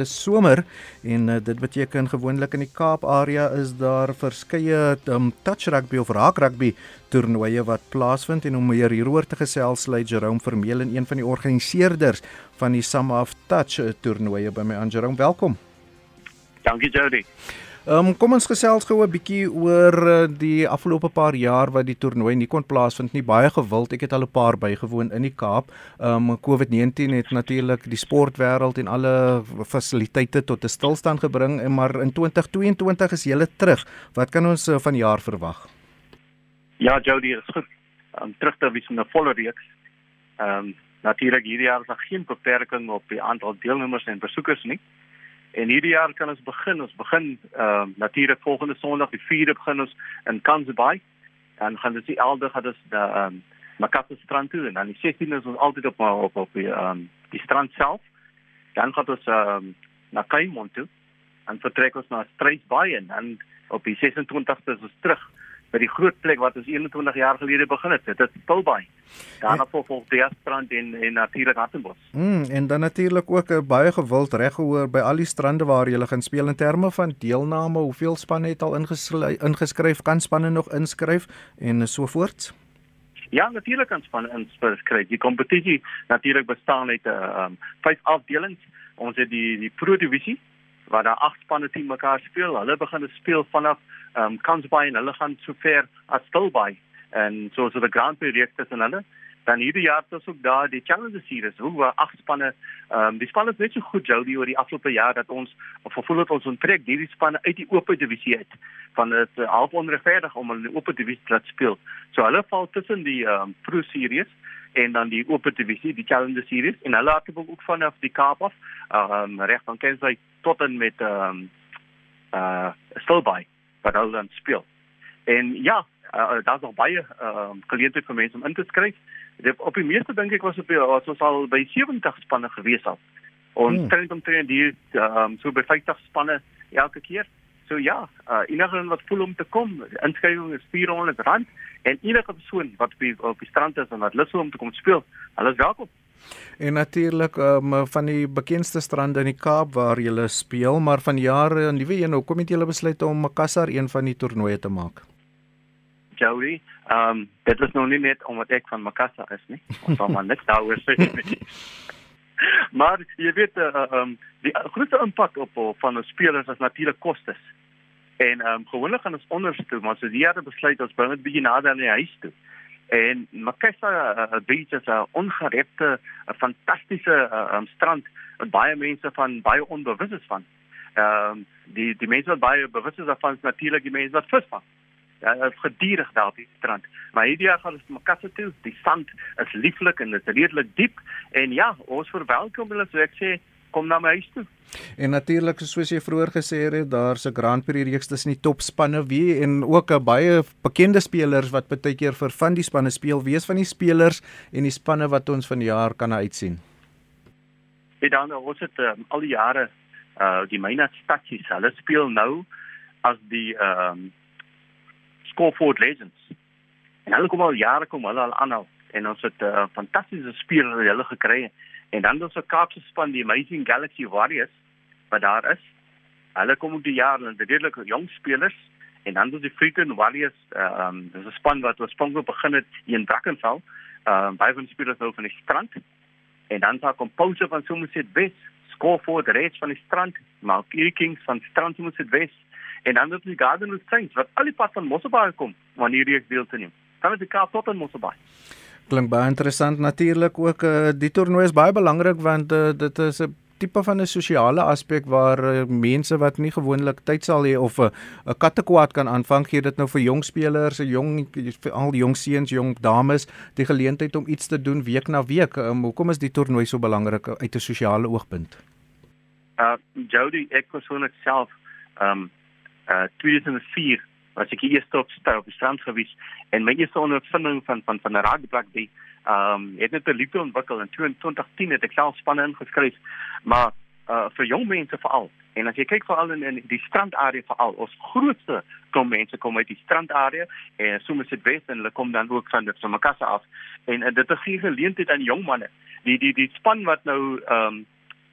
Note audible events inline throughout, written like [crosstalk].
dis somer en uh, dit beteken gewoonlik in die Kaap area is daar verskeie um, touch rugby of raak rugby toernooie wat plaasvind en om meer hieroor te gesels lei Jerome Vermeulen een van die organiseerders van die Samaf Touch toernooie by my aan. Jerome welkom. Dankie Jody um, kom ons gesels gou 'n bietjie oor uh, die afgelope paar jaar wat die toernooi nie kon plaasvind nie. Baie gewild. Ek het al 'n paar bygewoon in die Kaap. Ehm um, COVID-19 het natuurlik die sportwêreld en alle fasiliteite tot 'n stilstand gebring, maar in 2022 is julle terug. Wat kan ons uh, van jaar verwag? Ja, Jody, dit is goed. Um, terug te wees met 'n volle reeks. Ehm um, natuurlik hierdie jaar is daar geen beperking op die aantal deelnemers en besoekers nie. En hierdie jaar kan ons begin. Ons begin ehm uh, natuurlik volgende Sondag die 4de begin ons in Kansbay. Dan gaan dit die elde gaan dit die ehm um, Makassar strand toe en dan die 16de is ons altyd op op op die ehm um, die strand self. Dan gaan ons ehm um, na Kaimont toe. En vertrek ons na Strysbaai en dan op die 26ste is ons terug by die groot plek wat ons 21 jaar gelede begin het. Dit is Stilbaai. Daarna ja. volg die strand in in natuurlik Hartenbos. Mm, en dan natuurlik ook 'n uh, baie gewild reggehoor by al die strande waar jy gaan speel in terme van deelname, hoeveel spanne het al ingeskryf, kan spanne nog inskryf en so voorts? Ja, natuurlik kan spanne inskryf. Die kompetisie natuurlik bestaan uit 'n uh, um, vyf afdelings. Ons het die die Pro Divisie waar daar agt spanne teen mekaar speel. Hulle begin speel vanaf ehm um, Kansbaai en hulle gaan so ver as Stilbaai en so so die Grand Prix reeks tussen hulle. Dan hierdie jaar ons ook daar die Challenger Series hoe waar agt spanne ehm um, die spanne het net so goed jou die oor die afgelope jaar dat ons of gevoel het ons onttrek hierdie spanne uit die oop divisie uit van dit uh, half onregverdig om hulle in die oop divisie te laat speel. So hulle val tussen die ehm um, Pro Series en dan die oop divisie, die Challenger Series en hulle het ook vanaf die Kaap af ehm um, reg van Kensai tot en met ehm um, uh Stilbaai wat hulle dan speel. En ja, uh, daar's nog baie ehm uh, geleenthede vir mense om in te skryf. Op die meeste dink ek was op was ons al by 70 spanne gewees al. Ons hmm. train om train die ehm um, so by 50 spanne elke keer. So ja, uh, enige wat voel om te kom, inskrywing is R400 en enige persoon wat op die, op die strand is en wat lus is om te kom speel, hulle is welkom. En natuurlik um, van die bekendste strande in die Kaap waar jy speel, maar van jare en nuwe een, hoekom het jy besluit om Makassar een van die toernooie te maak? Joey, ehm um, dit is nou nie net omdat ek van Makassar is nie. Ons sal maar net daaroor sê. [laughs] maar jy weet eh, ehm uh, um, die grootste impak op, op van ons spelers is natuurlik kostes. En ehm um, gewoonlik gaan ons onderste, maar so die jare besluit ons bring dit bietjie nader aan die huis toe. En Makassar uh, Beach is 'n ongerepte, 'n fantastiese uh, um, strand wat baie mense van baie onbewus is van. Ehm um, die die mense wat baie bewus is daarvan is natuurlik die mense wat visvang. Ja, is gedierig daar op die strand. Maar hierdie jaar gaan ons na Makassar toe. Die sand is lieflik en dit is redelik diep en ja, ons verwelkom hulle so ek sê kom na my huis toe. En natuurlik soos jy vroeër gesê het, daar's 'n Grand Prix reeks tussen die topspanne wie en ook 'n baie bekende spelers wat baie keer vir van die spanne speel. Wie is van die spelers en die spanne wat ons van jaar kan uitsien? Dit dan ons het um, al die jare uh die myne stadjies, hulle speel nou as die ehm um, Scoreford Legends. En hulle kom al jare kom hulle al aanhou en ons het 'n uh, fantastiese speler hulle gekry En dan ons se Kaapse span die Amazing Galaxy Warriors wat daar is. Hulle kom op die jaar en redelik jong spelers en dan ons die Freetown Warriors ehm um, dis 'n span wat oorspronklik begin het hier in Brackenfell. Ehm um, baie van die spelers nou van die strand. En dan daar kom Pose van Somerset West, Scoreford Reds van die strand, Malkie Kings van strand Somerset West en dan het die Garden of Saints wat al die pad van Mosselbaai kom wanneer jy deel te neem. Dan is die Kaap tot in Mosselbaai. Klink baie interessant natuurlik ook uh, die toernooi is baie belangrik want uh, dit is 'n tipe van 'n sosiale aspek waar uh, mense wat nie gewoonlik tyd sal hê of 'n uh, kattekwaad kan aanvang gee dit nou vir jong spelers, jong al jong seuns, jong dames die geleentheid om iets te doen week na week. Um, hoekom is die toernooi so belangrik uit 'n sosiale oogpunt? Uh Jody, ek persoonlik self um uh 2004 was ek eers op stap op die strand gewees en my eerste ondervinding van van van 'n rugbyplek die ehm um, het net 'n liefde ontwikkel. In 2010 het ek self spanne ingeskryf maar uh vir jong mense veral. En as jy kyk veral in, in die strandarea veral ons grootste kom mense kom uit die strandarea en soms dit wes en hulle kom dan ook van van Makassar af. En, en dit gee geleentheid aan jong manne. Die die die span wat nou ehm um,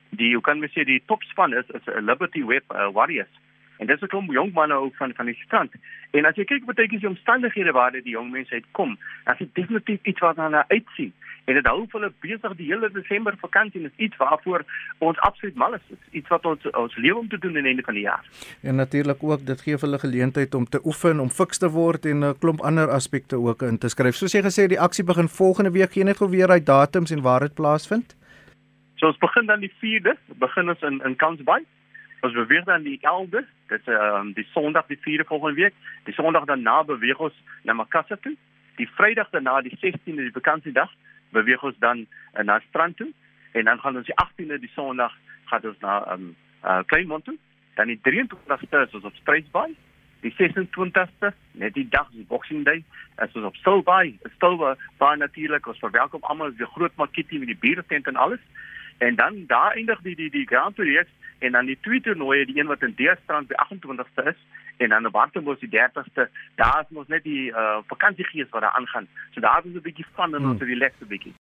die hoe kan mens sê die topspan is is 'n Liberty Web uh, Warriors. En dis 'n klomp jong manne ook van van die strand. En as jy kyk wat beteken die omstandighede waar dit die jong mense uitkom, is dit definitief iets wat hulle uitsien. En dit hou hulle besig die hele Desember vakansie is iets waarvoor ons absoluut mal is. Iets wat ons ons lewe om te doen aan die einde van die jaar. En natuurlik ook dit gee hulle geleentheid om te oefen, om fiks te word en 'n klomp ander aspekte ook in te skryf. Soos jy gesê die aksie begin volgende week. Gee net gou weer uit datums en waar dit plaasvind. So ons begin dan die 4de, begin ons in in Kansbaai. Ons beweeg dan die 11de, dit is ehm um, die Sondag die 4de volgende week. Die Sondag daarna beweeg ons na Makassar toe. Die Vrydag daarna die 16de die vakansiedag beweeg ons dan uh, na strand toe en dan gaan ons die 18de die Sondag gaan ons na ehm um, uh, Kleinmond toe. Dan die 23ste is ons op Spruitbaai. Die 26ste, net die dag die Boxing Day, is ons op Stilbaai. Stilbaai natuurlik, ons verwelkom almal die groot makkie met die biertent en alles. En dan daar eindig die die die Grand Prix en dan die twee toernooie, die een wat in Deerstrand by 28ste is en dan op Hartbeespoort die 30ste. Daar is mos net die uh, vakansiegees wat daar aangaan. So daar is 'n bietjie van en ons mm. relax 'n bietjie.